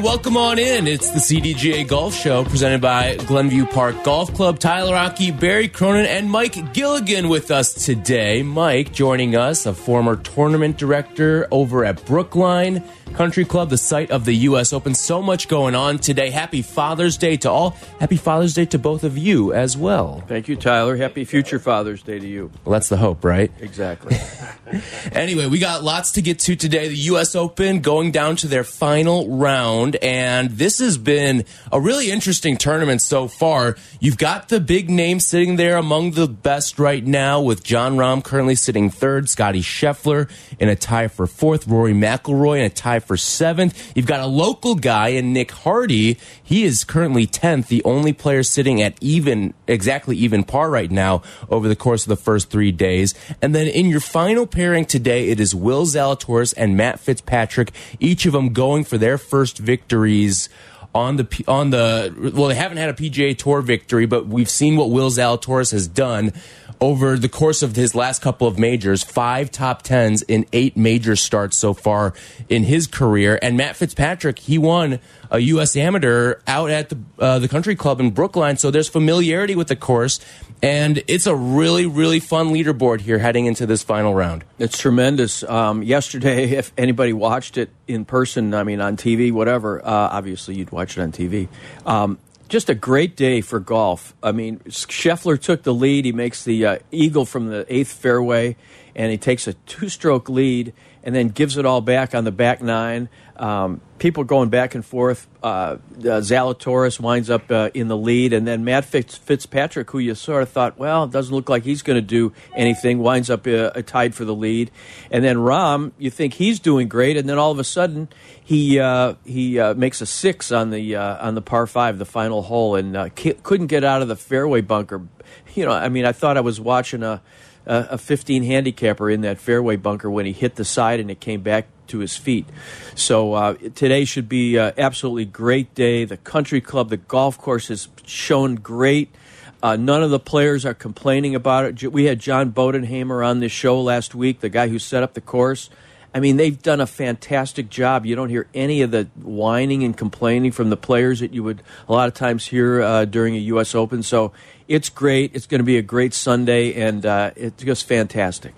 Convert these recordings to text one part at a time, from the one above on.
And welcome on in. It's the CDGA Golf Show presented by Glenview Park Golf Club. Tyler Rocky, Barry Cronin, and Mike Gilligan with us today. Mike joining us, a former tournament director over at Brookline Country Club, the site of the U.S. Open. So much going on today. Happy Father's Day to all. Happy Father's Day to both of you as well. Thank you, Tyler. Happy future Father's Day to you. Well, that's the hope, right? Exactly. Anyway, we got lots to get to today. The U.S. Open going down to their final round, and this has been a really interesting tournament so far. You've got the big names sitting there among the best right now, with Jon Rahm currently sitting third, Scotty Scheffler in a tie for fourth, Rory McIlroy in a tie for seventh. You've got a local guy in Nick Hardy. He is currently tenth, the only player sitting at even, exactly even par right now over the course of the first three days. And then in your final pairing today, it is Will Zalatoris and Matt Fitzpatrick, each of them going for their first victories on the on the well they haven't had a PGA Tour victory but we've seen what Will Zalatoris has done over the course of his last couple of majors. Five top 10s in eight major starts so far in his career. And Matt Fitzpatrick he won a US amateur out at the uh, the country club in Brookline. So there's familiarity with the course and it's a really really fun leaderboard here heading into this final round it's tremendous. Um, yesterday, if anybody watched it in person, I mean, on TV, whatever, uh, obviously you'd watch it on TV. Um, just a great day for golf. I mean, Scheffler took the lead. He makes the uh, eagle from the eighth fairway, and he takes a two stroke lead and then gives it all back on the back nine. Um, people going back and forth. Uh, uh, Zalatoris winds up uh, in the lead, and then Matt Fitz, Fitzpatrick, who you sort of thought, well, doesn't look like he's going to do anything, winds up uh, tied for the lead, and then Rahm, you think he's doing great, and then all of a sudden he uh, he uh, makes a six on the on the par five, the final hole, and couldn't get out of the fairway bunker. You know, I mean, I thought I was watching a a 15 handicapper in that fairway bunker when he hit the side and it came back to his feet. So uh, today should be uh, absolutely great day. The country club, the golf course has shown great. Uh, none of the players are complaining about it. We had John Bodenhamer on this show last week, the guy who set up the course. I mean, they've done a fantastic job. You don't hear any of the whining and complaining from the players that you would a lot of times hear uh, during a U.S. Open. So it's great. It's going to be a great Sunday, and uh, it's just fantastic.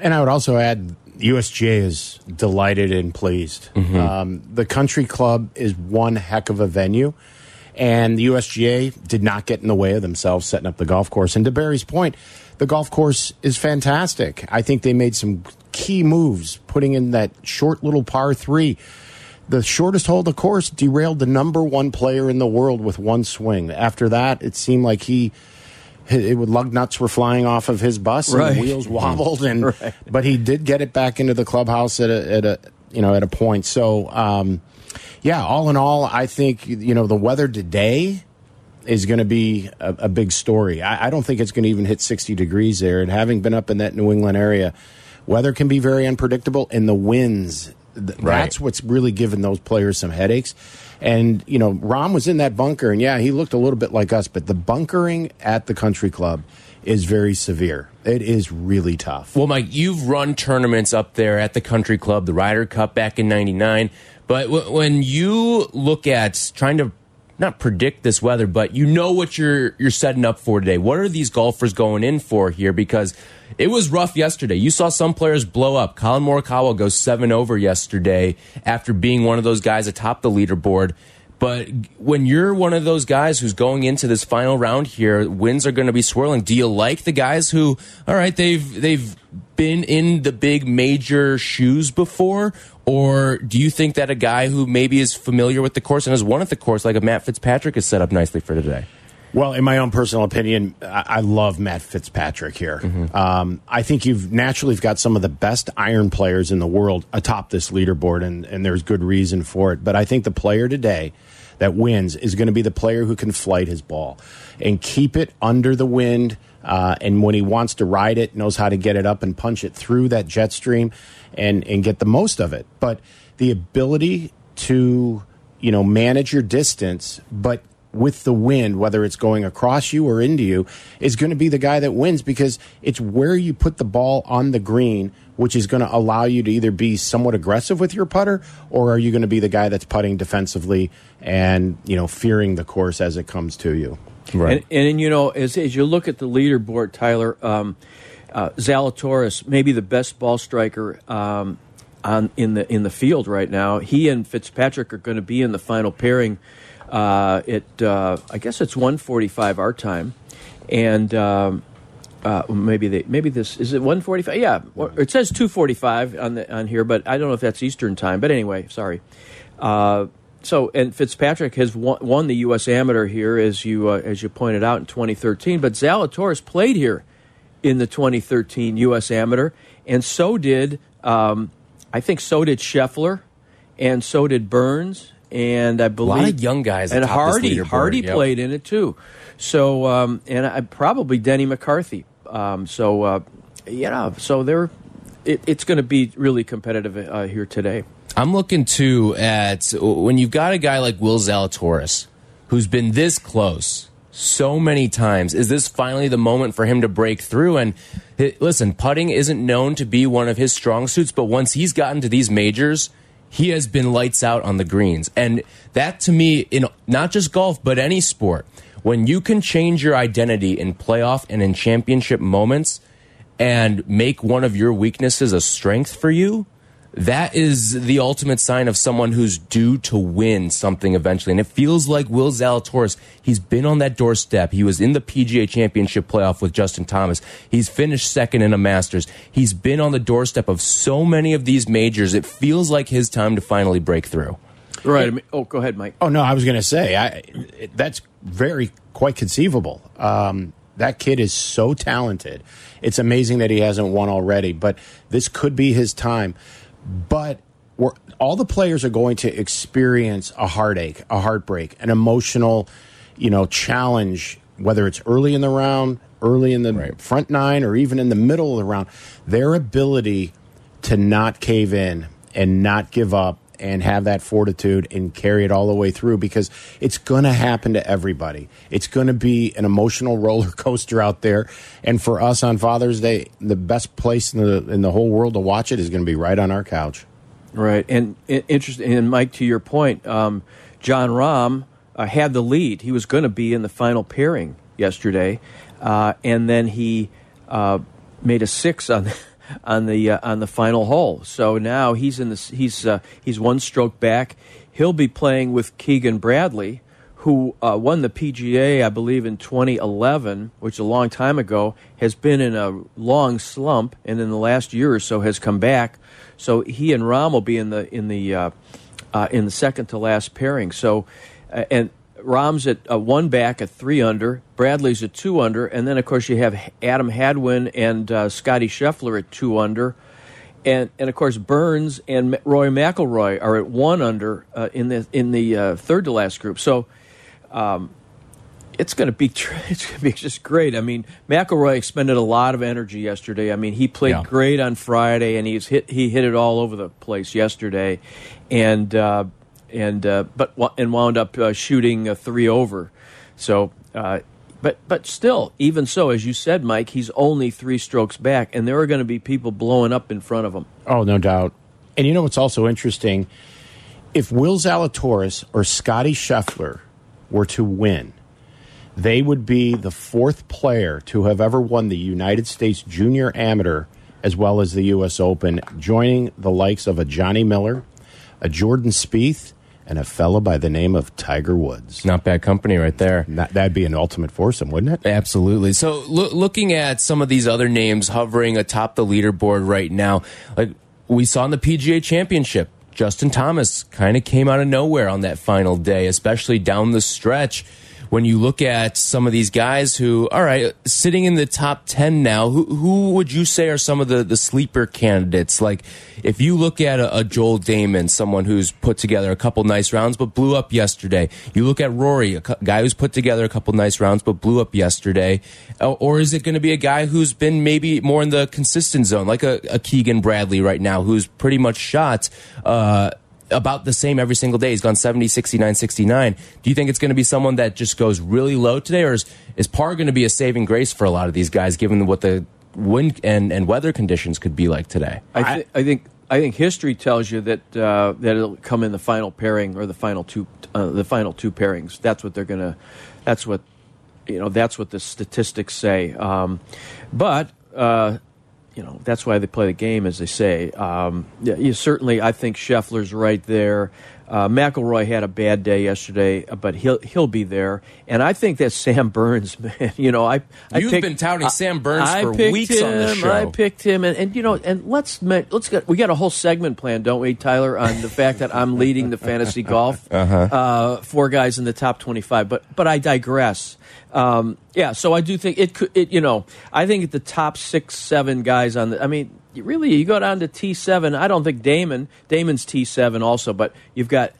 And I would also add, USGA is delighted and pleased. Mm-hmm. Um, the country club is one heck of a venue, and the USGA did not get in the way of themselves setting up the golf course. And to Barry's point, the golf course is fantastic. I think they made some key moves, putting in that short little par three. The shortest hole of the course derailed the number one player in the world with one swing. After that, it seemed like he it would lug nuts were flying off of his bus and the wheels wobbled and Right. but he did get it back into the clubhouse at a, at a you know at a point so um, yeah all in all i think you know the weather today is going to be a, a big story I, I don't think it's going to even hit 60 degrees there and having been up in that new england area weather can be very unpredictable and the winds th- Right. that's what's really given those players some headaches and you know Rahm was in that bunker and yeah he looked a little bit like us but the bunkering at the country club is very severe it is really tough Well, Mike, you've run tournaments up there at the Country Club, the Ryder Cup back in '99. But w when you look at trying to not predict this weather, but you know what you're you're setting up for today. What are these golfers going in for here? Because it was rough yesterday. You saw some players blow up. Collin Morikawa goes seven over yesterday after being one of those guys atop the leaderboard. But when you're one of those guys who's going into this final round here, winds are going to be swirling. Do you like the guys who, all right, they've they've been in the big major shoes before, or do you think that a guy who maybe is familiar with the course and has won at the course, like a Matt Fitzpatrick, is set up nicely for today? Well, in my own personal opinion, I, I love Matt Fitzpatrick here. Um, I think you've naturally got some of the best iron players in the world atop this leaderboard, and, and there's good reason for it. But I think the player today that wins is going to be the player who can flight his ball and keep it under the wind Uh, and when he wants to ride it, knows how to get it up and punch it through that jet stream and, and get the most of it. But the ability to, you know, manage your distance, but with the wind, whether it's going across you or into you, is going to be the guy that wins because it's where you put the ball on the green, which is going to allow you to either be somewhat aggressive with your putter, or are you going to be the guy that's putting defensively and you know fearing the course as it comes to you. Right. And, and you know, as as you look at the leaderboard, Tyler, um, uh, Zalatoris, maybe the best ball striker. Um, on in the in the field right now, he and Fitzpatrick are going to be in the final pairing uh, it uh, I guess it's 1:45 our time, and um, uh, maybe they maybe this is it 1:45. Yeah, it says 2:45 on the on here, but I don't know if that's Eastern time. But anyway, sorry. Uh, so and Fitzpatrick has won, won, the U.S. Amateur here, as you uh, as you pointed out in 2013. But Zalatoris played here in the 2013 U.S. Amateur, and so did um, I think so did Scheffler, and so did Burns, and I believe a lot of young guys. And Hardy, Hardy yep. played in it too. So um, and I, probably Denny McCarthy. Um, so uh, yeah, so they're it, it's going to be really competitive uh, here today. I'm looking too at when you've got a guy like Will Zalatoris, who's been this close so many times. Is this finally the moment for him to break through? And listen, putting isn't known to be one of his strong suits, but once he's gotten to these majors he has been lights out on the greens. And that to me, in not just golf, but any sport, when you can change your identity in playoff and in championship moments and make one of your weaknesses a strength for you, that is the ultimate sign of someone who's due to win something eventually. And it feels like Will Zalatoris, he's been on that doorstep. He was in the PGA Championship playoff with Justin Thomas. He's finished second in a Masters. He's been on the doorstep of so many of these majors. It feels like his time to finally break through. Right. I mean, oh, go ahead, Mike. Oh no, I was going to say I, that's very quite conceivable. Um, that kid is so talented. It's amazing that he hasn't won already, but this could be his time but we're, all the players are going to experience a heartache, a heartbreak, an emotional, you know, challenge, whether it's early in the round, early in the right. front nine, or even in the middle of the round. Their ability to not cave in and not give up and have that fortitude and carry it all the way through because it's going to happen to everybody. It's going to be an emotional roller coaster out there. And for us on Father's Day, the best place in the in the whole world to watch it is going to be right on our couch. Right. And interesting. And Mike, to your point, um, Jon Rahm uh, had the lead. He was going to be in the final pairing yesterday, uh, and then he uh, made a six on on the uh, on the final hole. So now he's in this. He's uh, he's one stroke back. He'll be playing with Keegan Bradley, who uh, won the PGA, I believe, in 2011, which a long time ago. Has been in a long slump, and in the last year or so has come back. So he and Rahm will be in the in the uh, uh, in the second to last pairing. So uh, and Rahm's at uh, one back at three under. Bradley's at two under, and then of course you have Adam Hadwin and uh, Scotty Scheffler at two under, and and of course Burns and Rory McIlroy are at one under uh, in the in the uh, third to last group. So. Um, it's going to be it's going to be just great. I mean, McIlroy expended a lot of energy yesterday. I mean, he played yeah. great on Friday, and he's hit he hit it all over the place yesterday, and uh, and uh, but and wound up uh, shooting three over. So, uh, but but still, even so, as you said, Mike, he's only three strokes back, and there are going to be people blowing up in front of him. Oh, no doubt. And you know what's also interesting? If Will Zalatoris or Scotty Scheffler were to win, they would be the fourth player to have ever won the United States Junior Amateur as well as the U.S. Open, joining the likes of a Johnny Miller, a Jordan Spieth, and a fella by the name of Tiger Woods. Not bad company right there. Not, that'd be an ultimate foursome, wouldn't it? Absolutely. So, lo looking at some of these other names hovering atop the leaderboard right now, like we saw in the PGA Championship, Justin Thomas kind of came out of nowhere on that final day, especially down the stretch. When you look at some of these guys who, all right, sitting in the top 10 now, who, who would you say are some of the, the sleeper candidates? Like, if you look at a, a Joel Dahmen, someone who's put together a couple nice rounds but blew up yesterday, you look at Rory, a guy who's put together a couple nice rounds but blew up yesterday, or is it going to be a guy who's been maybe more in the consistent zone, like a, a Keegan Bradley right now, who's pretty much shot, uh, about the same every single day. He's gone 70, 69, 69. Do you think it's going to be someone that just goes really low today, or is, is par going to be a saving grace for a lot of these guys, given what the wind and, and weather conditions could be like today? I, th I think I think history tells you that uh, that it'll come in the final pairing or the final two uh, the final two pairings. That's what they're gonna. That's what you know. That's what the statistics say. Um, but uh, you know that's why they play the game, as they say. Um, yeah, you certainly, I think Scheffler's right there. Uh, McIlroy had a bad day yesterday, uh, but he'll he'll be there. And I think that Sam Burns, man, you know, I, I you've picked, been touting I, Sam Burns I for weeks him, on the show. I picked him, and, and you know, and let's let's get we got a whole segment planned, don't we, Tyler, on the fact that I'm leading the fantasy golf, uh-huh. uh, four guys in the top twenty five. But but I digress. Um, yeah, so I do think it could. It, you know, I think the top six, seven guys on the. I mean, really, you go down to T seven. I don't think Dahmen. Dahmen's T seven also, but you've got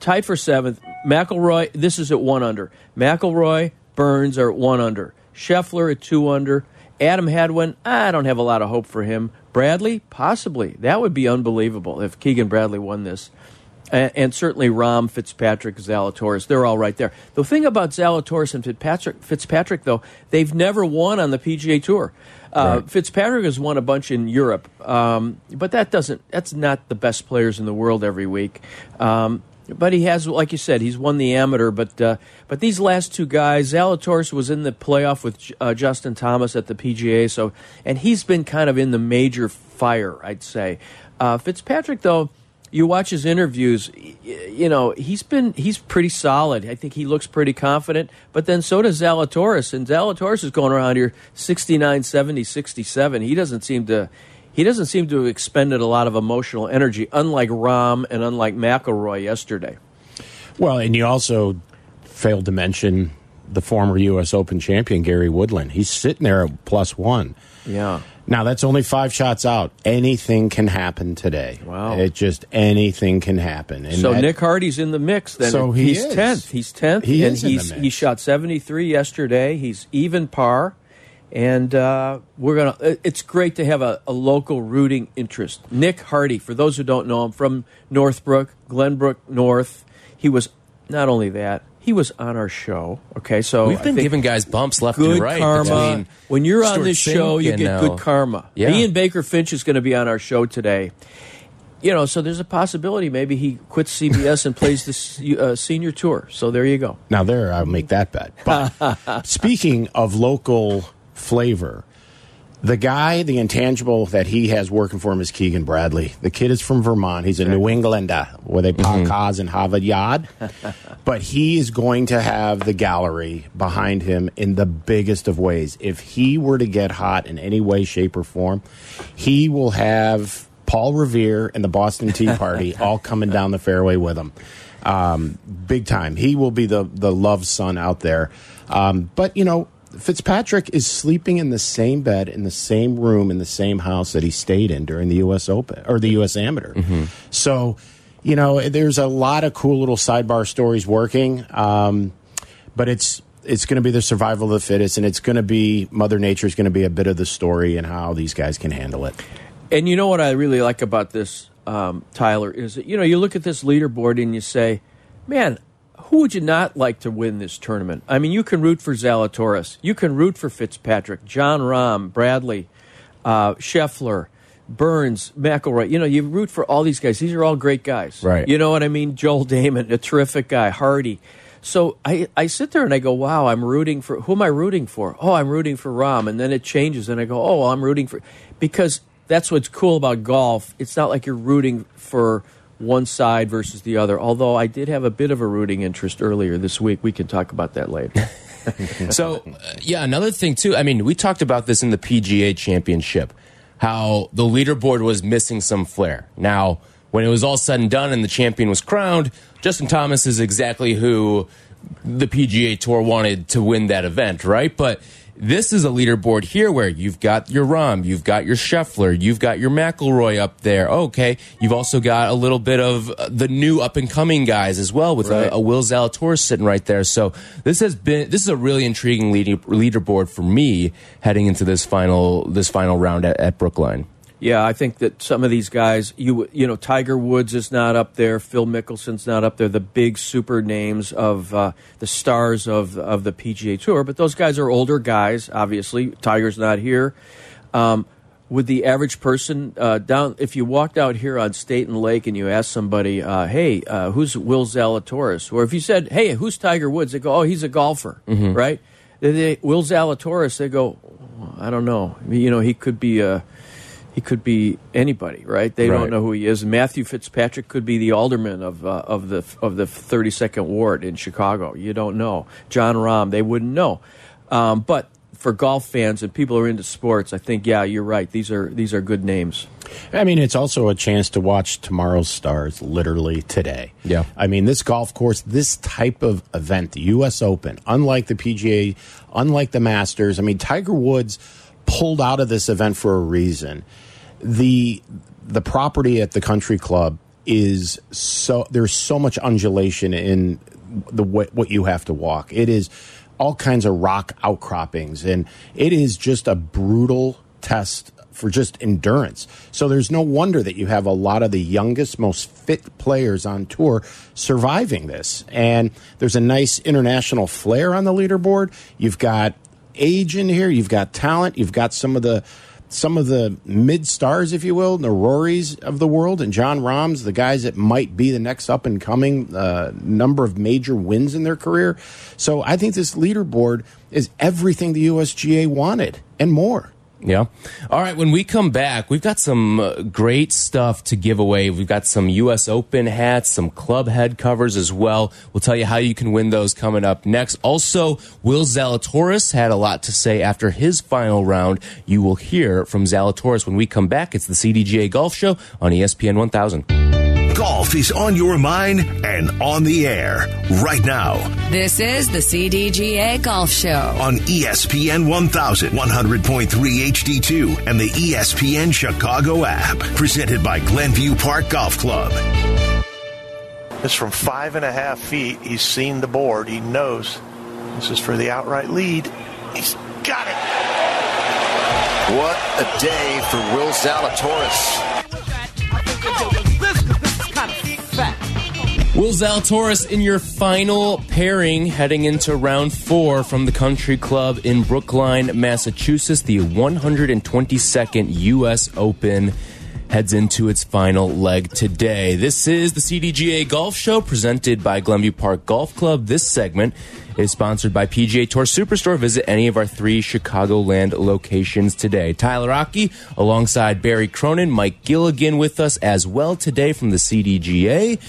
tied for seventh. McIlroy. This is at one under. McIlroy, Burns are at one under. Scheffler at two under. Adam Hadwin. I don't have a lot of hope for him. Bradley, possibly. That would be unbelievable if Keegan Bradley won this and, and, certainly Rahm, Fitzpatrick, Zalatoris, they're all right there. The thing about Zalatoris and Fitzpatrick, Fitzpatrick though, they've never won on the PGA Tour. Uh, right. Fitzpatrick has won a bunch in Europe, um, but that doesn't. That's not the best players in the world every week. Um, but he has, like you said, he's won the amateur. But uh, but these last two guys, Zalatoris was in the playoff with uh, Justin Thomas at the PGA, so and he's been kind of in the major fire, I'd say. Uh, Fitzpatrick though you watch his interviews, you know, he's been he's pretty solid. I think he looks pretty confident, but then so does Zalatoris and Zalatoris is going around here 69, 70, 67. He doesn't seem to he doesn't seem to have expended a lot of emotional energy unlike Rahm and unlike McIlroy yesterday. Well, and you also failed to mention the former US Open champion Gary Woodland. He's sitting there at plus 1. Yeah. Now that's only five shots out. Anything can happen today. Wow! It just anything can happen. And so that, Nick Hardy's in the mix. Then so he he's tenth. He's tenth. He and he's he shot seventy three yesterday. He's even par, and uh, we're gonna. It's great to have a, a, local rooting interest. Nick Hardy, for those who don't know him, from Northbrook, Glenbrook North. He was not only that he was on our show. Okay, so we've been giving guys bumps left and right. Karma. When you're on this show, you get good karma. Yeah. Ian Baker Finch is going to be on our show today. You know, so there's a possibility maybe he quits CBS and plays this uh, senior tour. So there you go. Now there, I'll make that bet. But speaking of local flavor, the guy, the intangible that he has working for him is Keegan Bradley. The kid is from Vermont. He's a New Englander, where they park mm-hmm. cars in Harvard Yard. but he is going to have the gallery behind him in the biggest of ways. If he were to get hot in any way, shape, or form, he will have Paul Revere and the Boston Tea Party all coming down the fairway with him. Um, big time. He will be the, the love son out there. Um, but, you know, Fitzpatrick is sleeping in the same bed in the same room in the same house that he stayed in during the U.S. Open or the U.S. Amateur. Mm -hmm. So, you know, there's a lot of cool little sidebar stories working, um, but it's it's going to be the survival of the fittest, and it's going to be Mother Nature is going to be a bit of the story and how these guys can handle it. And you know what I really like about this, um, Tyler, is that you know you look at this leaderboard and you say, man who would you not like to win this tournament? I mean, you can root for Zalatoris, you can root for Fitzpatrick, Jon Rahm, Bradley, uh, Scheffler, Burns, McIlroy. You know, you root for all these guys. These are all great guys, right? You know what I mean? Joel Dahmen, a terrific guy. Hardy. So I, I sit there and I go, wow, I'm rooting for who am I rooting for? Oh, I'm rooting for Rahm, and then it changes, and I go, oh, well, I'm rooting for because that's what's cool about golf. It's not like you're rooting for one side versus the other. Although I did have a bit of a rooting interest earlier this week. We can talk about that later. so, uh, yeah, another thing, too. I mean, we talked about this in the PGA Championship, how the leaderboard was missing some flair. Now, when it was all said and done and the champion was crowned, Justin Thomas is exactly who the PGA Tour wanted to win that event, right? But this is a leaderboard here where you've got your Rahm, you've got your Scheffler, you've got your McIlroy up there. Okay, you've also got a little bit of uh, the new up and coming guys as well, with Right. a, a Will Zalatoris sitting right there. So this has been this is a really intriguing leader, leaderboard for me heading into this final this final round at, at Brookline. Yeah, I think that some of these guys, you you know, Tiger Woods is not up there, Phil Mickelson's not up there, the big super names of uh, the stars of of the PGA Tour. But those guys are older guys. Obviously, Tiger's not here. Um, would the average person uh, down, if you walked out here on State and Lake and you asked somebody, uh, "Hey, uh, who's Will Zalatoris?" or if you said, "Hey, who's Tiger Woods?" they go, "Oh, he's a golfer," right? They, they, Will Zalatoris, they go, "I don't know. You know, he could be a." he could be anybody, right? They Right. don't know who he is. Matthew Fitzpatrick could be the alderman of uh, of the of the 32nd ward in Chicago. You don't know. Jon Rahm, they wouldn't know. Um, but for golf fans and people who are into sports, I think yeah, you're right. These are these are good names. I mean, it's also a chance to watch tomorrow's stars literally today. Yeah. I mean, this golf course, this type of event, the U.S. Open, unlike the PGA, unlike the Masters, I mean, Tiger Woods pulled out of this event for a reason. The the property at the country club is so there's so much undulation in the way, what you have to walk. It is all kinds of rock outcroppings, and it is just a brutal test for just endurance. So there's no wonder that you have a lot of the youngest, most fit players on tour surviving this. And there's a nice international flair on the leaderboard. You've got age in here, you've got talent, you've got some of the some of the mid stars, if you will, the Rorys of the world, and Jon Rahms, the guys that might be the next up and coming uh, number of major wins in their career. So I think this leaderboard is everything the USGA wanted and more. Yeah. All right. When we come back, we've got some uh, great stuff to give away. We've got some U.S. Open hats, some club head covers as well. We'll tell you how you can win those coming up next. Also, Will Zalatoris had a lot to say after his final round. You will hear from Zalatoris when we come back. It's the CDGA Golf Show on ESPN 1000. Golf is on your mind and on the air right now This is the CDGA Golf Show. on E ESPN 1000, 100.3 HD2, and the E ESPN Chicago app. Presented by Glenview Park Golf Club. It's from five and a half feet. He's seen the board. He knows this is for the outright lead. He's got it. What a day for Will Zalatoris. Will Zalatoris in your final pairing heading into round four from the country club in Brookline, Massachusetts. The 122nd U.S. Open heads into its final leg today. This is the CDGA Golf Show presented by Glenview Park Golf Club. This segment is sponsored by PGA Tour Superstore. Visit any of our three Chicagoland locations today. Tyler Rocky alongside Barry Cronin, Mike Gilligan with us as well today from the CDGA.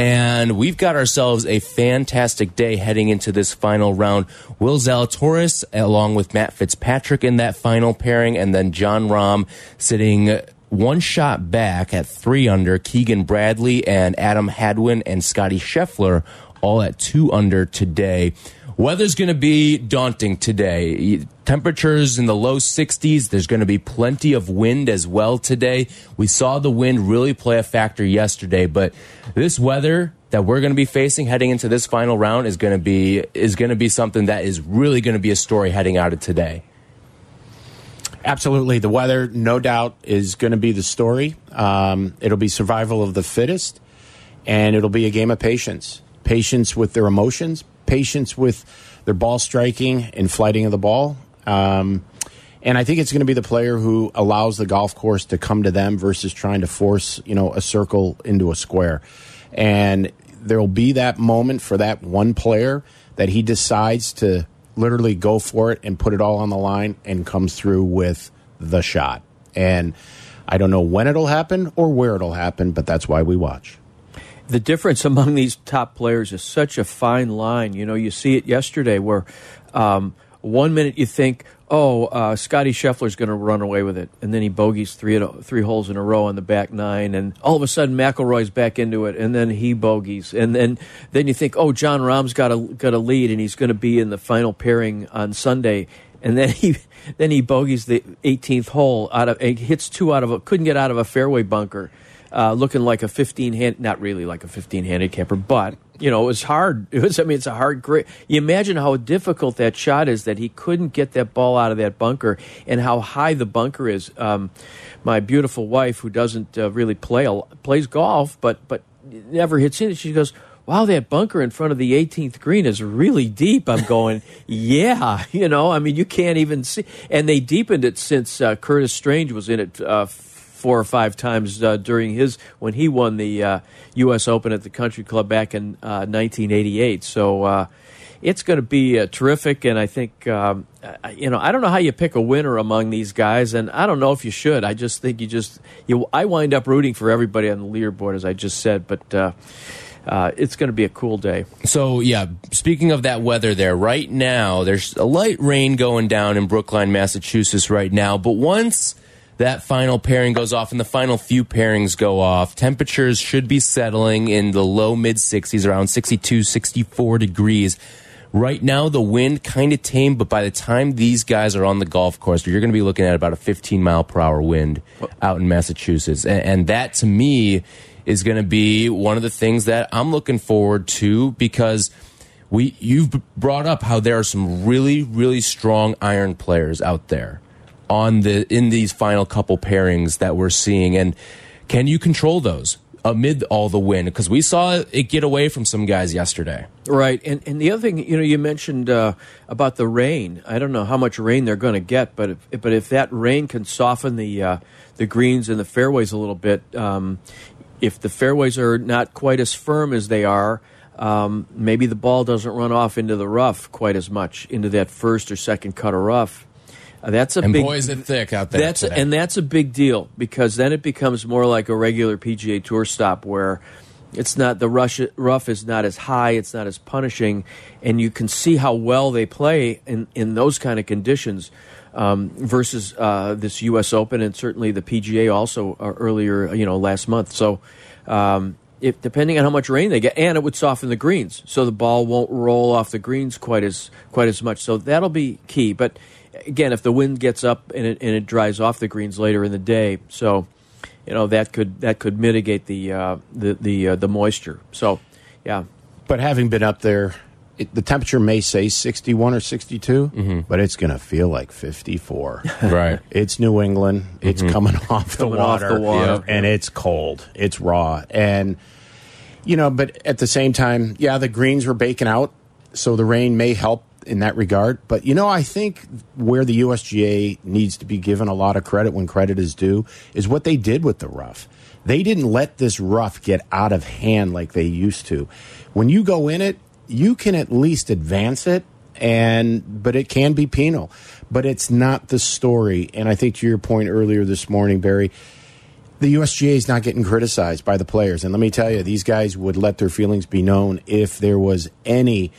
And we've got ourselves a fantastic day heading into this final round. Will Zalatoris, along with Matt Fitzpatrick in that final pairing, and then Jon Rahm sitting one shot back at three under. Keegan Bradley and Adam Hadwin and Scotty Scheffler all at two under today. Weather's going to be daunting today. Temperatures in the low 60s. There's going to be plenty of wind as well today. We saw the wind really play a factor yesterday, but this weather that we're going to be facing heading into this final round is going to be is going to be something that is really going to be a story heading out of today. Absolutely. The weather, no doubt, is going to be the story. Um, it'll be survival of the fittest, and it'll be a game of patience. Patience with their emotions, patience with their ball striking and flighting of the ball. Um, and I think it's going to be the player who allows the golf course to come to them versus trying to force, you know, a circle into a square. And there'll be that moment for that one player that he decides to literally go for it and put it all on the line and comes through with the shot. And I don't know when it'll happen or where it'll happen, but that's why we watch. The difference among these top players is such a fine line. You know, you see it yesterday where um, one minute you think, oh, uh, Scotty Scheffler's going to run away with it, and then he bogeys three three holes in a row on the back nine, and all of a sudden McIlroy's back into it, and then he bogeys, and then then you think, oh, Jon Rahm's got a got a lead, and he's going to be in the final pairing on Sunday, and then he then he bogeys the 18th hole out of hits two out of a couldn't get out of a fairway bunker uh, looking like a 15 hand, not really like a 15 handicapper, but you know, it was hard. It was, I mean, it's a hard grade. You imagine how difficult that shot is that he couldn't get that ball out of that bunker and how high the bunker is. Um, my beautiful wife, who doesn't uh, really play, plays golf, but, but never hits in it, she goes, wow, that bunker in front of the 18th green is really deep. I'm going, yeah, you know, I mean, you can't even see. And they deepened it since uh, Curtis Strange was in it uh, four or five times uh, during his when he won the uh, U.S. Open at the Country Club back in uh, 1988. So uh, it's going to be uh, terrific, and I think um, you know I don't know how you pick a winner among these guys, and I don't know if you should. I just think you just you I wind up rooting for everybody on the leaderboard, as I just said, but. Uh, uh, it's going to be a cool day. So, yeah, speaking of that weather there, right now, there's a light rain going down in Brookline, Massachusetts right now. But once that final pairing goes off and the final few pairings go off. Temperatures should be settling in the low mid 60s, around 62, 64 degrees. Right now, the wind kind of tame, but by the time these guys are on the golf course, you're going to be looking at about a 15 mile per hour wind out in Massachusetts. And, and that to me is going to be one of the things that I'm looking forward to because we you've brought up how there are some really, really strong iron players out there on the in these final couple pairings that we're seeing and can you control those amid all the wind? Because we saw it get away from some guys yesterday. Right and and the other thing you know you mentioned uh, about the rain. I don't know how much rain they're going to get but if, but if that rain can soften the uh, the greens and the fairways a little bit um, if the fairways are not quite as firm as they are um, maybe the ball doesn't run off into the rough quite as much into that first or second cut of rough that's a and big. boy, is it thick out there. That's a, and that's a big deal because then it becomes more like a regular PGA Tour stop where it's not the rush, rough is not as high, it's not as punishing, and you can see how well they play in in those kind of conditions. Um, versus uh, this U.S. Open and certainly the PGA also uh, earlier, you know, last month. So, um, if depending on how much rain they get, and it would soften the greens, so the ball won't roll off the greens quite as quite as much. So that'll be key. But again, if the wind gets up and it, and it dries off the greens later in the day, so you know that could that could mitigate the uh, the the uh, the moisture. So, yeah. But having been up there, it, the temperature may say 61 or 62, mm -hmm. but it's going to feel like 54. right. It's New England. It's mm -hmm. coming off the coming water, off the water. and it's cold. It's raw, and you know. But at the same time, yeah, the greens were baking out, so the rain may help in that regard. But you know, I think where the USGA needs to be given a lot of credit when credit is due is what they did with the rough. They didn't let this rough get out of hand like they used to. When you go in it, you can at least advance it and but it can be penal. But it's not the story. And I think to your point earlier this morning, Barry, the USGA is not getting criticized by the players. And let me tell you, these guys would let their feelings be known if there was any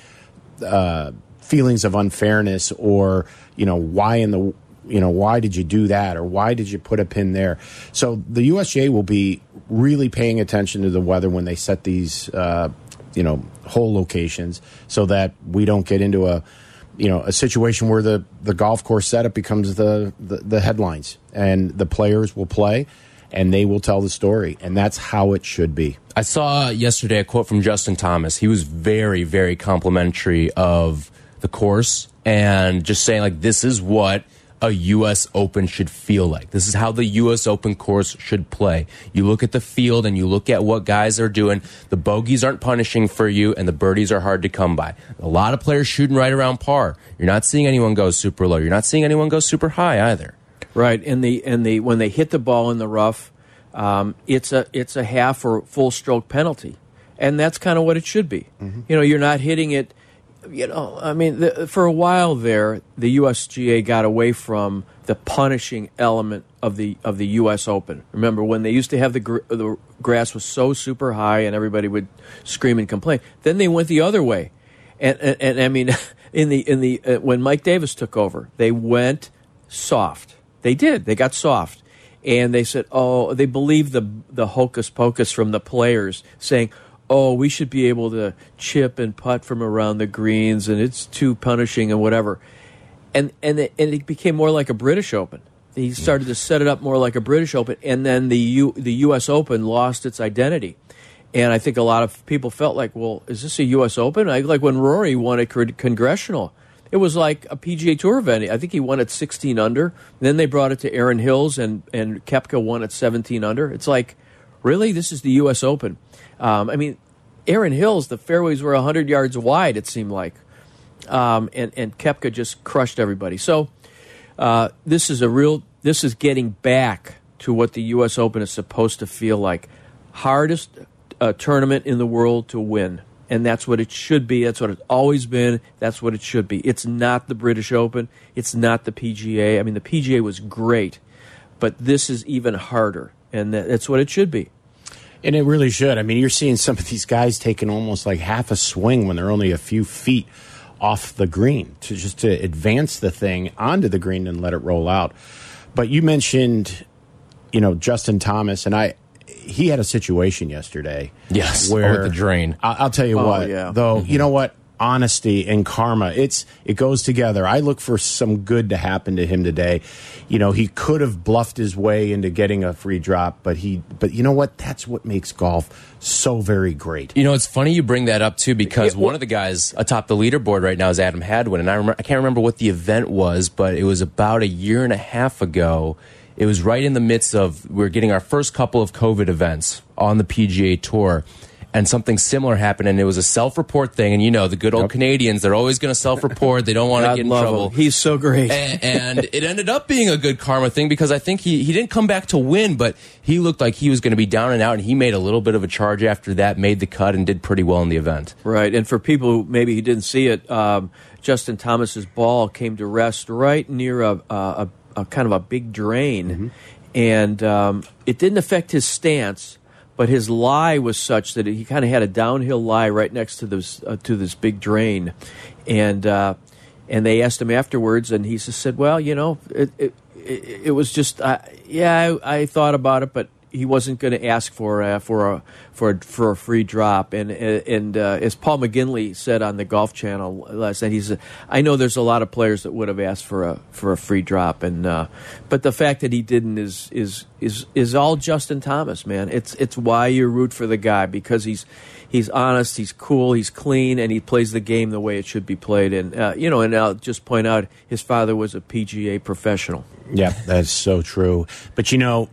uh, feelings of unfairness or you know why in the you know why did you do that or why did you put a pin there? So the usga will be really paying attention to the weather when they set these uh, you know hole locations so that we don't get into a you know a situation where the the golf course setup becomes the, the, the headlines and the players will play and they will tell the story and that's how it should be. I saw yesterday a quote from justin thomas. He was very very complimentary of the course and just saying like this is what a US Open should feel like. This is how the US Open course should play. You look at the field and you look at what guys are doing. The bogeys aren't punishing for you and the birdies are hard to come by. A lot of players shooting right around par. You're not seeing anyone go super low. You're not seeing anyone go super high either. Right. And the and the when they hit the ball in the rough, um, it's a it's a half or full stroke penalty. And that's kind of what it should be. Mm -hmm. You know, you're not hitting it you know, I mean, the, for a while there, the USGA got away from the punishing element of the of the U.S. Open. Remember when they used to have the gr the grass was so super high and everybody would scream and complain. Then they went the other way, and and, and I mean, in the in the uh, when Mike Davis took over, they went soft. They did. They got soft, and they said, "Oh, they believed the the hocus pocus from the players saying." Oh, we should be able to chip and putt from around the greens, and it's too punishing and whatever, and and it, and it became more like a British Open. He started to set it up more like a British Open, and then the U, the U.S. Open lost its identity. And I think a lot of people felt like, well, is this a U.S. Open? I, like when Rory won at Congressional, it was like a PGA Tour event. I think he won at 16 under. Then they brought it to Erin Hills, and and Koepka won at 17 under. It's like, really, this is the U.S. Open. Um, I mean, Erin Hills, the fairways were 100 yards wide. It seemed like, um, and and Koepka just crushed everybody. So uh, this is a real. This is getting back to what the U.S. Open is supposed to feel like. Hardest uh, tournament in the world to win. And that's what it should be. That's what it's always been. That's what it should be. It's not the British Open. It's not the PGA. I mean, the PGA was great, but this is even harder. And that's what it should be. And it really should. I mean, you're seeing some of these guys taking almost like half a swing when they're only a few feet off the green to just to advance the thing onto the green and let it roll out. But you mentioned, you know, Justin Thomas, and I he had a situation yesterday. Yes, where the drain. I, will tell you oh, what, yeah. though. Mm-hmm. You know what? Honesty and karma, it's it goes together. I look for some good to happen to him today. You know, he could have bluffed his way into getting a free drop, but he, but you know what? That's what makes golf so very great. You know, it's funny you bring that up too because one of the guys atop the leaderboard right now is Adam Hadwin, and I remember I can't remember what the event was, but it was about a year and a half ago. It was right in the midst of we are getting our first couple of COVID events on the PGA Tour. And something similar happened, and it was a self-report thing. And you know, the good old Canadians, they're always going to self-report. They don't want to get in trouble. him. He's so great. and, and it ended up being a good karma thing because I think he, he didn't come back to win, but he looked like he was going to be down and out, and he made a little bit of a charge after that, made the cut, and did pretty well in the event. Right, and for people who maybe he didn't see it, um, Justin Thomas's ball came to rest right near a, a, a kind of a big drain, Mm-hmm. and um, it didn't affect his stance, but his lie was such that he kind of had a downhill lie right next to this uh, to this big drain, and uh, and they asked him afterwards, and he just said, "Well, you know, it it, it, it was just, uh, yeah, I, I thought about it, but." He wasn't going to ask for for a for a, for a free drop. And and uh, as Paul McGinley said on the Golf Channel last night, he said, "I know there's a lot of players that would have asked for a for a free drop, and uh, but the fact that he didn't is is is is all Justin Thomas, man. It's it's why you root for the guy because he's." He's honest. He's cool. He's clean, and he plays the game the way it should be played. And uh, you know, and I'll just point out, his father was a PGA professional. Yeah, that's so true. But you know,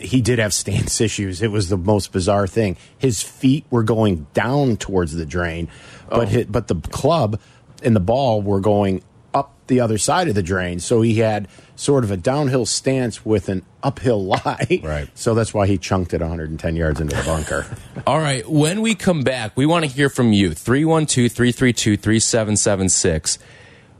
he did have stance issues. It was the most bizarre thing. His feet were going down towards the drain, but Oh. his, but the club and the ball were going up the other side of the drain. So he had sort of a downhill stance with an uphill lie. Right. So that's why he chunked it 110 yards into the bunker. All right. When we come back, we want to hear from you. 312 332 3776.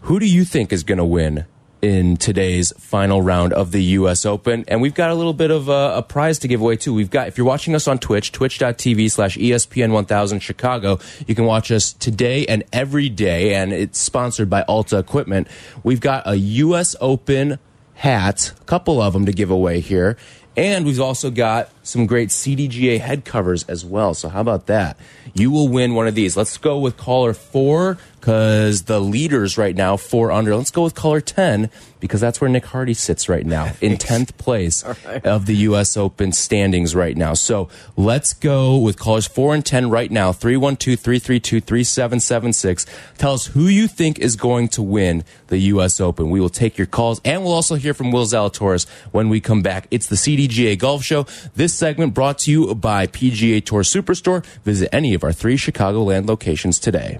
Who do you think is going to win in today's final round of the U.S. Open? And we've got a little bit of a, a prize to give away, too. We've got, if you're watching us on Twitch, twitch.tv slash ESPN 1000 Chicago, you can watch us today and every day. And it's sponsored by Alta Equipment. We've got a U.S. Open hat, a couple of them to give away here. And we've also got some great CDGA head covers as well. So how about that? You will win one of these. Let's go with caller four because the leaders right now four under. Let's go with caller ten because that's where Nick Hardy sits right now in tenth place of the U.S. Open standings right now. So let's go with callers four and ten right now. 312-332-3776. Tell us who you think is going to win the U.S. Open. We will take your calls and we'll also hear from Will Zalatoris when we come back. It's the CDGA Golf Show. This segment brought to you by PGA Tour Superstore. Visit any of our three Chicagoland locations today.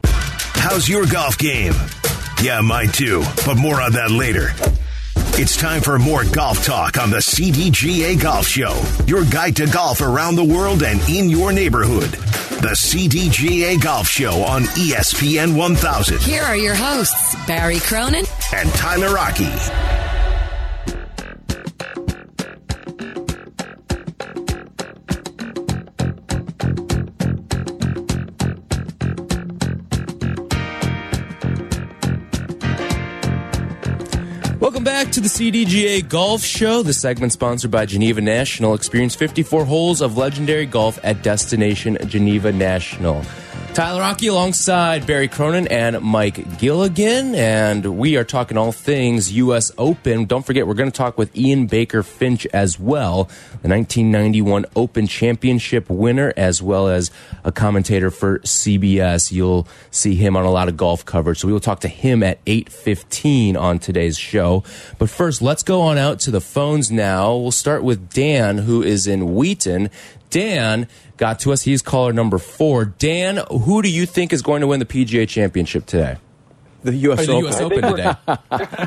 How's your golf game? Yeah, mine too, but more on that later. It's time for more golf talk on the CDGA Golf Show, your guide to golf around the world and in your neighborhood. The CDGA Golf Show on ESPN 1000 Here are your hosts, Barry Cronin and Tyler Rocky. Welcome back to the CDGA Golf Show. The segment sponsored by Geneva National. Experience 54 holes of legendary golf at Destination Geneva National. Tyler Rocky alongside Barry Cronin and Mike Gilligan, and we are talking all things U.S. Open. Don't forget, we're going to talk with Ian Baker Finch as well, the 1991 Open Championship winner, as well as a commentator for CBS. You'll see him on a lot of golf coverage, so we will talk to him at 8:15 on today's show. But first, let's go on out to the phones now. We'll start with Dan, who is in Wheaton. Dan got to us. He's caller number four. Dan, who do you think is going to win the PGA Championship today? The U.S. The Open. U.S. Open today.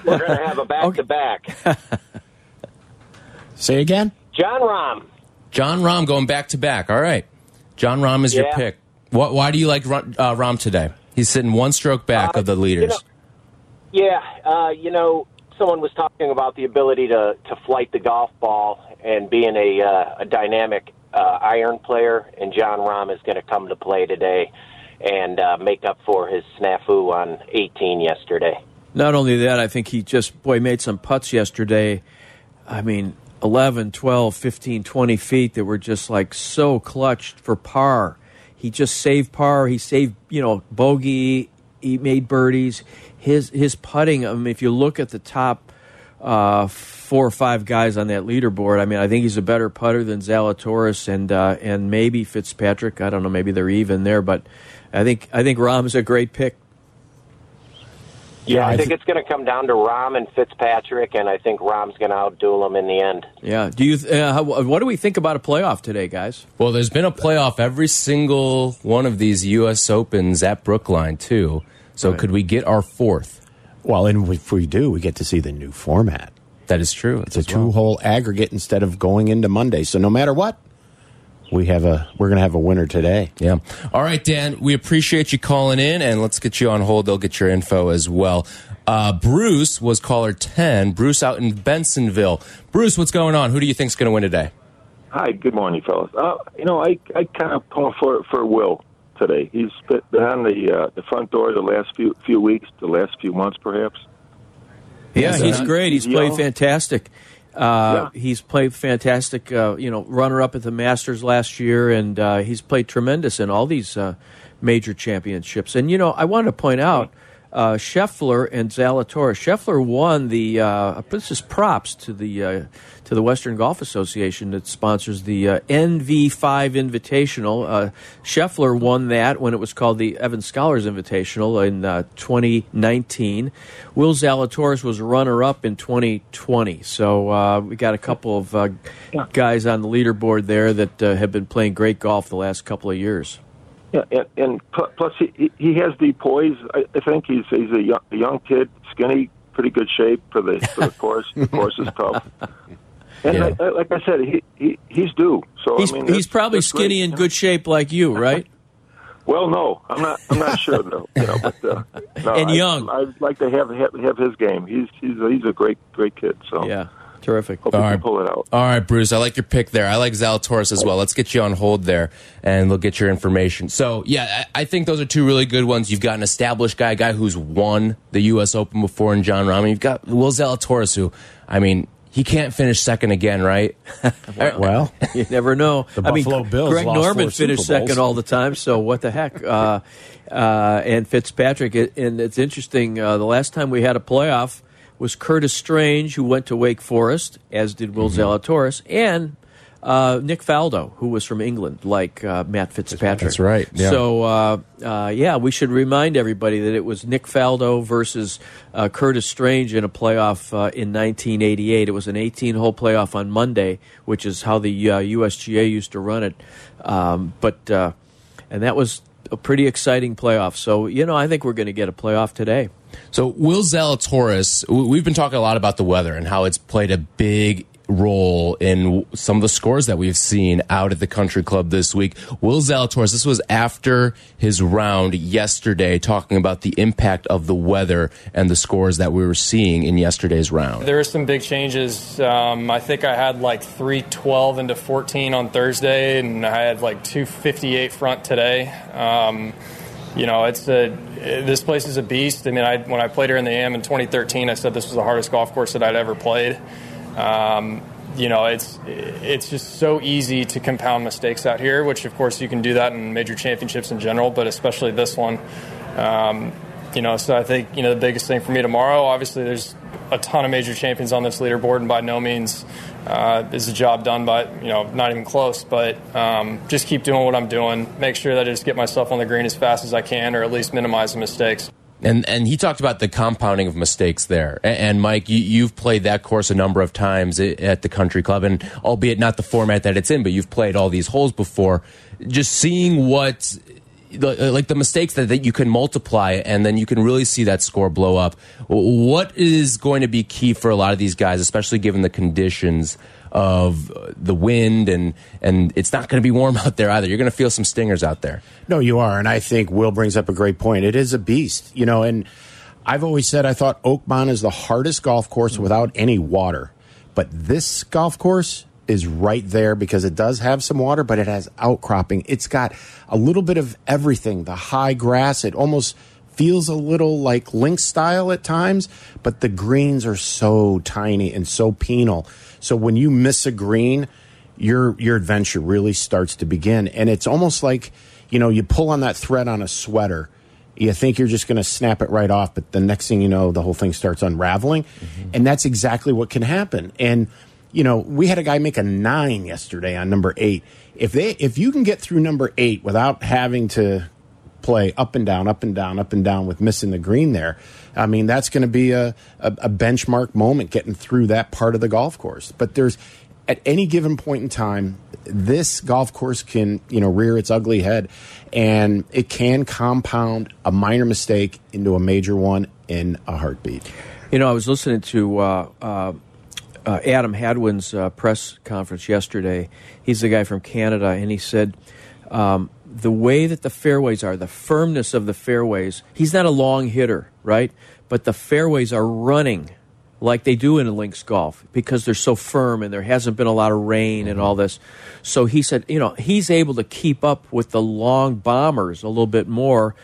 We're going to have a back to back. Say again? Jon Rahm. Jon Rahm going back to back. All right. Jon Rahm is your pick. What, why do you like Ra- uh, Rahm today? He's sitting one stroke back of the leaders. know- Yeah, uh, you know, someone was talking about the ability to, to flight the golf ball and being a, uh, a dynamic uh, iron player, and Jon Rahm is going to come to play today and uh, make up for his snafu on 18 yesterday. Not only that, I think he just, boy, made some putts yesterday. I mean, 11, 12, 15, 20 feet that were just like so clutched for par. He just saved par. He saved, you know, bogey. He made birdies. His his putting. I mean, if you look at the top uh, four or five guys on that leaderboard, I mean, I think he's a better putter than Zalatoris and uh, and maybe Fitzpatrick. I don't know. Maybe they're even there, but I think I think Rahm's a great pick. Yeah, I, I think it's going to come down to Rahm and Fitzpatrick, and I think Rahm's going to outduel him in the end. Yeah. Do you? Uh, how, what do we think about a playoff today, guys? Well, there's been a playoff every single one of these U.S. Opens at Brookline, too. So could we get our fourth? Well, and if we do, we get to see the new format. That is true. It's a two-hole aggregate instead of going into Monday. So no matter what, we have a we're going to have a winner today. Yeah. All right, Dan, we appreciate you calling in, and let's get you on hold. They'll get your info as well. Uh, Bruce was caller 10. Bruce out in Bensenville. Bruce, what's going on? Who do you think's going to win today? Hi, good morning, fellas. Uh, you know, I I kind of call for for Will today. He's been on the uh, the front door the last few few weeks, the last few months, perhaps. Yeah, he's uh, great. He's yeah. played fantastic. Uh, Yeah. He's played fantastic. Uh, you know, runner up at the Masters last year, and uh, he's played tremendous in all these uh, major championships. And you know, I want to point out uh, Scheffler and Zalatoris. Scheffler won the. Uh, this is props to the uh, to the Western Golf Association that sponsors the uh, NV5 Invitational. Uh, Scheffler won that when it was called the Evans Scholars Invitational in uh, 2019. Will Zalatoris was runner up in 2020. So uh, we got a couple of uh, guys on the leaderboard there that uh, have been playing great golf the last couple of years. Yeah, and, and plus he he- he has the poise. I, I think he's he's a young, a young kid, skinny, pretty good shape for the for the course. the course is tough. And Yeah. like, like I said, he, he he's due. So He's, I mean, he's probably that's great, skinny you and know. good shape like you, right? Well, no, I'm not. I'm not sure though. You know, but uh, no, And I- young. I'd like to have have, have his game. He's he's a, he's a great great kid. So yeah, terrific. hope he All can right. pull it out. All right, Bruce, I like your pick there. I like Zalatoris as well. Let's get you on hold there, and we'll get your information. So, yeah, I, I think those are two really good ones. You've got an established guy, a guy who's won the U.S. Open before, in Jon Rahm. You've got Will Zalatoris, who, I mean, he can't finish second again, right? Well, You never know. The I mean, Buffalo Bills Greg lost Norman four finished Super Bowls. second all the time, so what the heck? Uh, uh, and Fitzpatrick, and it's interesting. Uh, the last time we had a playoff was Curtis Strange, who went to Wake Forest, as did Will Mm-hmm. Zalatoris, and uh, Nick Faldo, who was from England, like uh, Matt Fitzpatrick. That's right, yeah. So, uh, uh, yeah, we should remind everybody that it was Nick Faldo versus uh, Curtis Strange in a playoff uh, in 1988. It was an 18-hole playoff on Monday, which is how the uh, USGA used to run it. Um, but uh, and that was a pretty exciting playoff. So, you know, I think we're going to get a playoff today. So Will Zalatoris, we've been talking a lot about the weather and how it's played a big role in some of the scores that we've seen out at the country club this week. Will Zalatoris, this was after his round yesterday, talking about the impact of the weather and the scores that we were seeing in yesterday's round. There were some big changes. Um, I think I had like 312 into 14 on Thursday, and I had like 258 front today. Um, you know, it's a this place is a beast. I mean, I, when I played here in the AM in 2013, I said this was the hardest golf course that I'd ever played. Um, you know, it's it's just so easy to compound mistakes out here, which of course you can do that in major championships in general, but especially this one. Um, you know, so I think you know the biggest thing for me tomorrow. Obviously, there's a ton of major champions on this leaderboard, and by no means uh, is the job done, but you know, not even close. But um, just keep doing what I'm doing. Make sure that I just get myself on the green as fast as I can, or at least minimize the mistakes. And and he talked about the compounding of mistakes there. And, and Mike, you, have played that course a number of times at the country club, and albeit not the format that it's in, but you've played all these holes before. Just seeing what the, uh, like the mistakes that, that you can multiply and then you can really see that score blow up. What is going to be key for a lot of these guys, especially given the conditions of uh, the wind and and it's not going to be warm out there either. You're going to feel some stingers out there. No, you are, and I think Will brings up a great point. It is a beast, you know, and I've always said I thought Oakmont is the hardest golf course without any water, but this golf course is right there because it does have some water, but it has outcropping. It's got a little bit of everything. The high grass, it almost feels a little like links style at times, but the greens are so tiny and so penal. So when you miss a green, your your adventure really starts to begin. And it's almost like, you know, you pull on that thread on a sweater. You think you're just going to snap it right off, but the next thing you know, the whole thing starts unraveling. Mm -hmm. And that's exactly what can happen. And you know, we had a guy make a nine yesterday on number eight. If they, if you can get through number eight without having to play up and down, up and down, up and down with missing the green there, I mean, that's going to be a, a, a benchmark moment getting through that part of the golf course. But there's, at any given point in time, this golf course can, you know, rear its ugly head and it can compound a minor mistake into a major one in a heartbeat. You know, I was listening to, uh, uh, uh, Adam Hadwin's uh, press conference yesterday. He's the guy from Canada, and he said um, the way that the fairways are, the firmness of the fairways. He's not a long hitter, right? But the fairways are running like they do in a links golf because they're so firm and there hasn't been a lot of rain and all this. So he said, you know, he's able to keep up with the long bombers a little bit more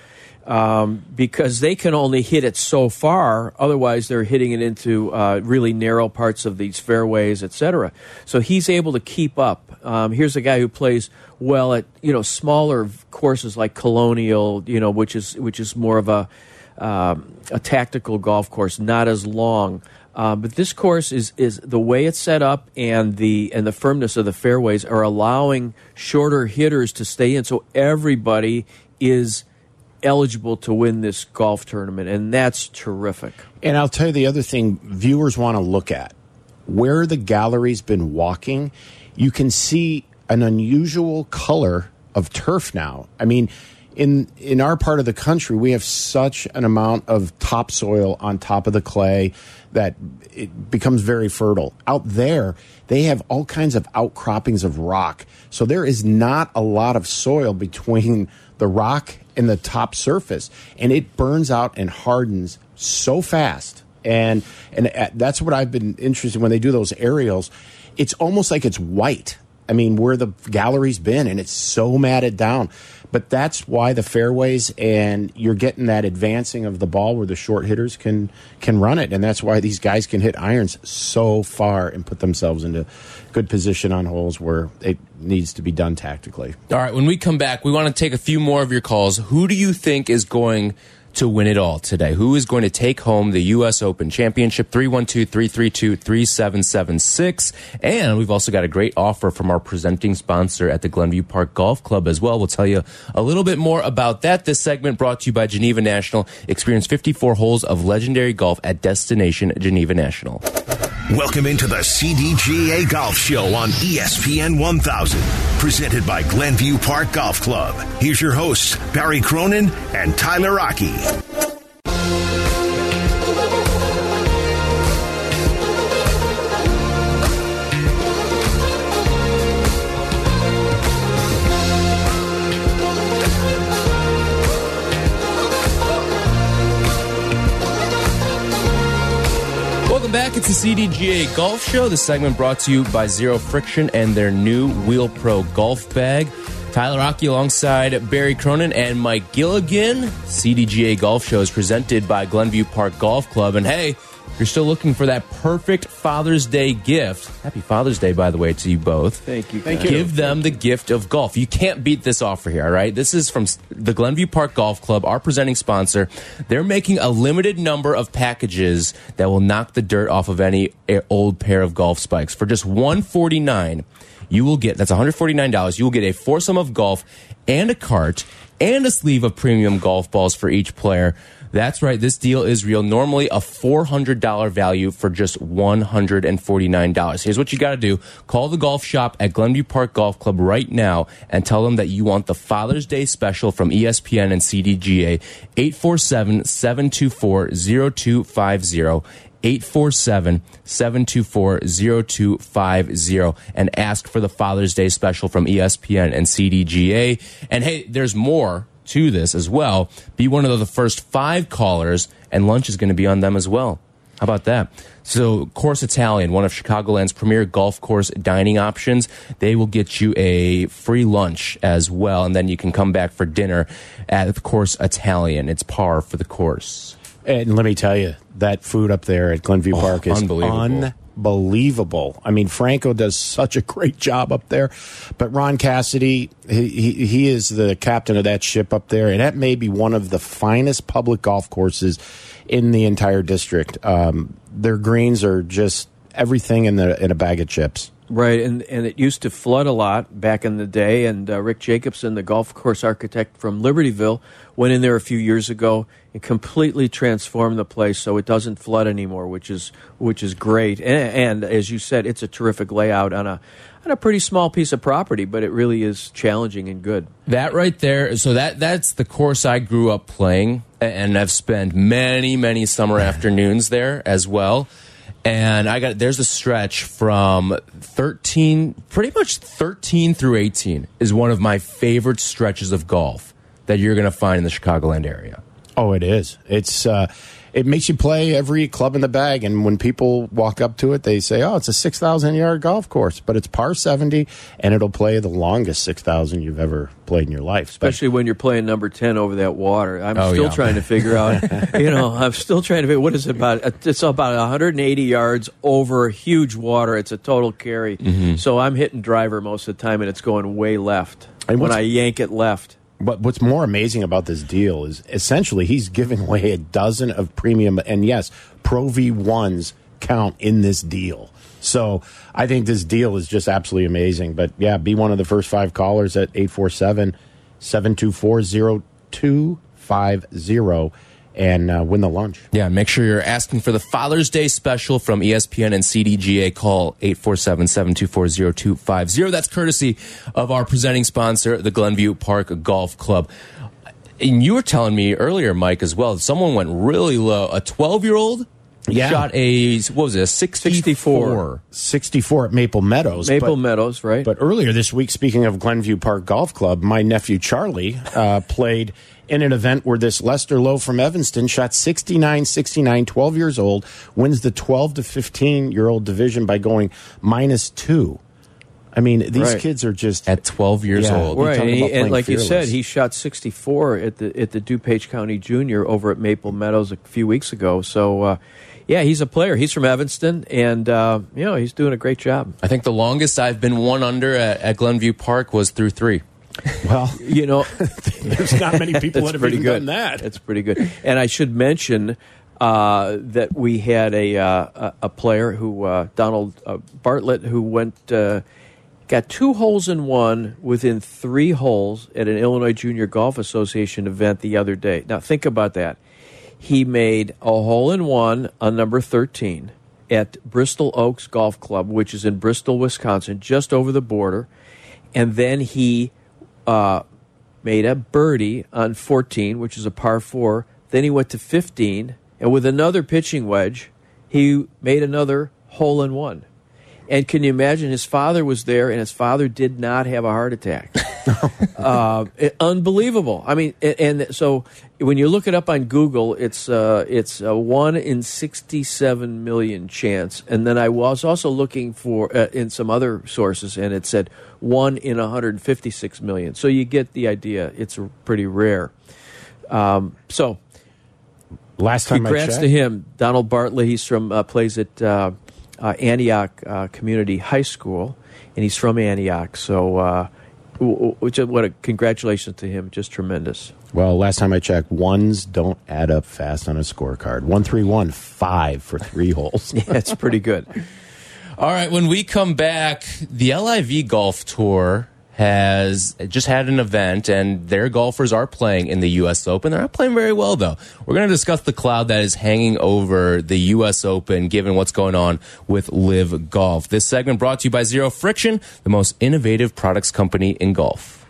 um, because they can only hit it so far. Otherwise, they're hitting it into uh, really narrow parts of these fairways, etc. So he's able to keep up. Um, here's a guy who plays well at you know smaller courses like Colonial, you know, which is which is more of a um, a tactical golf course, not as long. Uh, but this course is is the way it's set up and the and the firmness of the fairways are allowing shorter hitters to stay in. So everybody is eligible to win this golf tournament, and that's terrific. And I'll tell you the other thing viewers want to look at where the gallery's been walking, you can see an unusual color of turf now. I mean, in in our part of the country, we have such an amount of topsoil on top of the clay that it becomes very fertile. Out there, they have all kinds of outcroppings of rock. So there is not a lot of soil between the rock and the top surface, and it burns out and hardens so fast. And and uh, that's what I've been interested in when they do those aerials. It's almost like it's white. I mean, where the gallery's been, and it's so matted down. But that's why the fairways and you're getting that advancing of the ball where the short hitters can can run it, and that's why these guys can hit irons so far and put themselves into good position on holes where it needs to be done tactically. All right, when we come back, we want to take a few more of your calls. Who do you think is going to win it all today? Who is going to take home the U.S. Open Championship? 312 332 3776. And we've also got a great offer from our presenting sponsor at the Glenview Park Golf Club as well. We'll tell you a little bit more about that. This segment brought to you by Geneva National. Experience 54 holes of legendary golf at Destination Geneva National. Welcome into the CDGA Golf Show on ESPN 1000, presented by Glenview Park Golf Club. Here's your hosts, Barry Cronin and Tyler Rocky. It's the CDGA Golf Show. The segment brought to you by Zero Friction and their new Wheel Pro golf bag. Tyler Rocky alongside Barry Cronin and Mike Gilligan. CDGA Golf Show is presented by Glenview Park Golf Club. And hey, if you're still looking for that perfect Father's Day gift, happy Father's Day, by the way, to you both. Thank you. Thank you. Give them the gift of golf. You can't beat this offer here, all right? This is from the Glenview Park Golf Club, our presenting sponsor. They're making a limited number of packages that will knock the dirt off of any eh, old pair of golf spikes. For just 149 you will get that's $149. You will get a foursome of golf and a cart and a sleeve of premium golf balls for each player. That's right. This deal is real. Normally a $400 value for just $149. Here's what you got to do. Call the golf shop at Glenview Park Golf Club right now and tell them that you want the Father's Day special from ESPN and CDGA 847-724-0250. 847 724 0250 and ask for the Father's Day special from ESPN and CDGA. And hey, there's more to this as well. Be one of the first five callers, and lunch is going to be on them as well. How about that? So, Course Italian, one of Chicagoland's premier golf course dining options, they will get you a free lunch as well, and then you can come back for dinner at Course Italian. It's par for the course. And let me tell you, that food up there at Glenview Park is unbelievable. Unbelievable. I mean, Franco does such a great job up there, but Ron Cassidy, he, he, he is the captain of that ship up there, and that may be one of the finest public golf courses in the entire district. Um, their greens are just everything in the in a bag of chips. Right, and, and it used to flood a lot back in the day. And uh, Rick Jacobson, the golf course architect from Libertyville, went in there a few years ago and completely transformed the place so it doesn't flood anymore, which is which is great. And, and as you said, it's a terrific layout on a on a pretty small piece of property, but it really is challenging and good. That right there. So that that's the course I grew up playing, and I've spent many many summer afternoons there as well. And I got there's a stretch from 13, pretty much 13 through 18 is one of my favorite stretches of golf that you're going to find in the Chicagoland area. Oh, it is. It's uh, it makes you play every club in the bag, and when people walk up to it, they say, "Oh, it's a six thousand yard golf course," but it's par seventy, and it'll play the longest six thousand you've ever played in your life. Especially when you're playing number 10 over that water. I'm Oh, still yeah. trying to figure out, you know, I'm still trying to figure what is it about? It's about 180 yards over huge water. It's a total carry. Mm-hmm. So I'm hitting driver most of the time and it's going way left. And when I yank it left. But what's more amazing about this deal is essentially he's giving away a dozen of premium, and yes, Pro V ones count in this deal. So I think this deal is just absolutely amazing. But yeah, be one of the first five callers at 847 724 0250 and uh, win the lunch. Yeah, make sure you're asking for the Father's Day special from ESPN and CDGA. Call 847-724-0250. That's courtesy of our presenting sponsor, the Glenview Park Golf Club. And you were telling me earlier, Mike, as well, someone went really low. A 12-year-old Yeah. shot a, what was it, a 64. 64 at Maple Meadows. Maple but- Meadows, right? But earlier this week, speaking of Glenview Park Golf Club, my nephew Charlie uh, played in an event where this Lester Lowe from Evanston shot 69 69, 12 years old, wins the 12 to 15 year old division by going minus two. I mean, these Right. kids are just. At 12 years Yeah. old. Right, and, he- and like you said, he shot 64 at the at the DuPage County Junior over at Maple Meadows a few weeks ago. So, uh, yeah, he's a player. He's from Evanston, and uh, you know he's doing a great job. I think the longest I've been one under at, at Glenview Park was through three. well, You know, there's not many people that have pretty even good. done that. That's pretty good. And I should mention uh, that we had a uh, a, a player who uh, Donald uh, Bartlett who went uh, got two holes in one within three holes at an Illinois Junior Golf Association event the other day. Now think about that. He made a hole in one on number thirteen at Bristol Oaks Golf Club, which is in Bristol, Wisconsin, just over the border, and then he uh, made a birdie on 14, which is a par four. Then he went to 15, and with another pitching wedge, he made another hole in one. And can you imagine? His father was there, and his father did not have a heart attack. uh, it- unbelievable. I mean, a- and, so when you look it up on Google, it's uh, it's a one in sixty-seven million chance. And then I was also looking for uh, in some other sources, and it said one in one hundred fifty-six million. So you get the idea. It's pretty rare. Um, so Last time Congrats to him, Donald Bartley. He's from uh, plays at uh, Antioch uh, Community High School, and he's from Antioch. So, uh, w- w- which what a congratulations to him, just tremendous. Well, last time I checked, ones don't add up fast on a scorecard. One three one five for three holes. Yeah, it's pretty good. All right, when we come back, the LIV Golf Tour has just had an event and their golfers are playing in the US Open. They're not playing very well though. We're going to discuss the cloud that is hanging over the US Open given what's going on with LIV Golf. This segment brought to you by Zero Friction, the most innovative products company in golf.